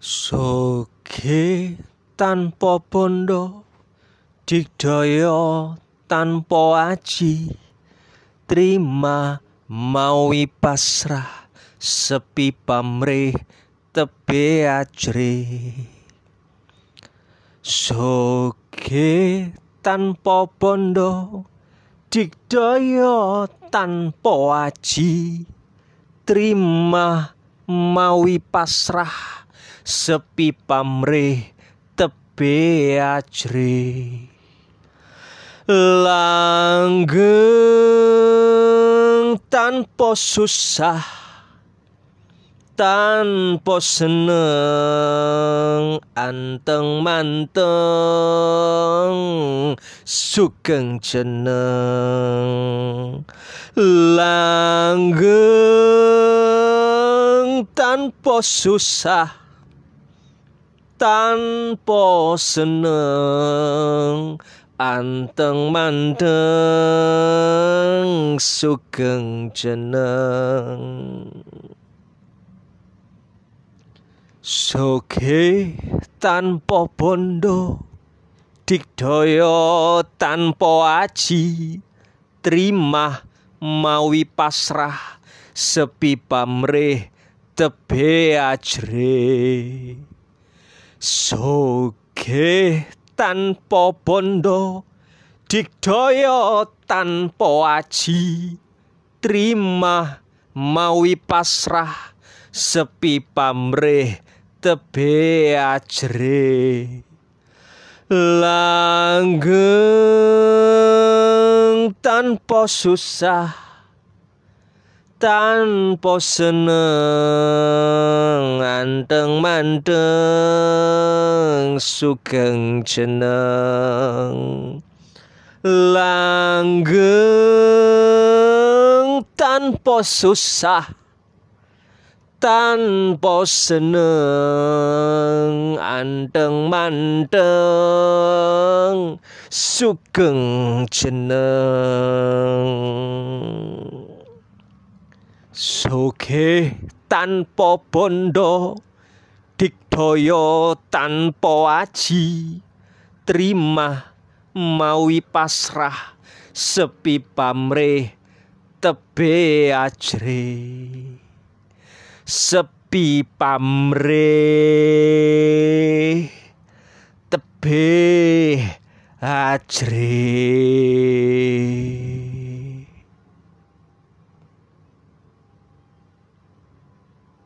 Soge tanpa bondo digdaya tanpa aji. Trima mawi pasrah sepi pamrih tebe ajre Soge tanpa bondo digdaya tanpa aji. Trima mawi pasrah sepi pamrih tebe ajre langgeng tanpa susah tanpa seneng anteng manteng sugeng jeneng. Langgeng tanpa susah tanpa seneng anteng manteng sugeng jeneng. Soge tanpa bondo digdaya tanpa aji terima mawi pasrah sepi pamrih tebe ajre soge tanpa bondo digdaya tanpa aji. Terima mawi pasrah sepi pamrih tebe ajre. Langgeng tanpa susah tanpa seneng anteng manteng sugeng jeneng. Langgeng tanpa susah tanpa seneng anteng manteng sugeng jeneng Soge tanpa bondo digdaya tanpa aji. Terima mawi pasrah sepi pamrih tebe ajre. Sepi pamrih tebe ajre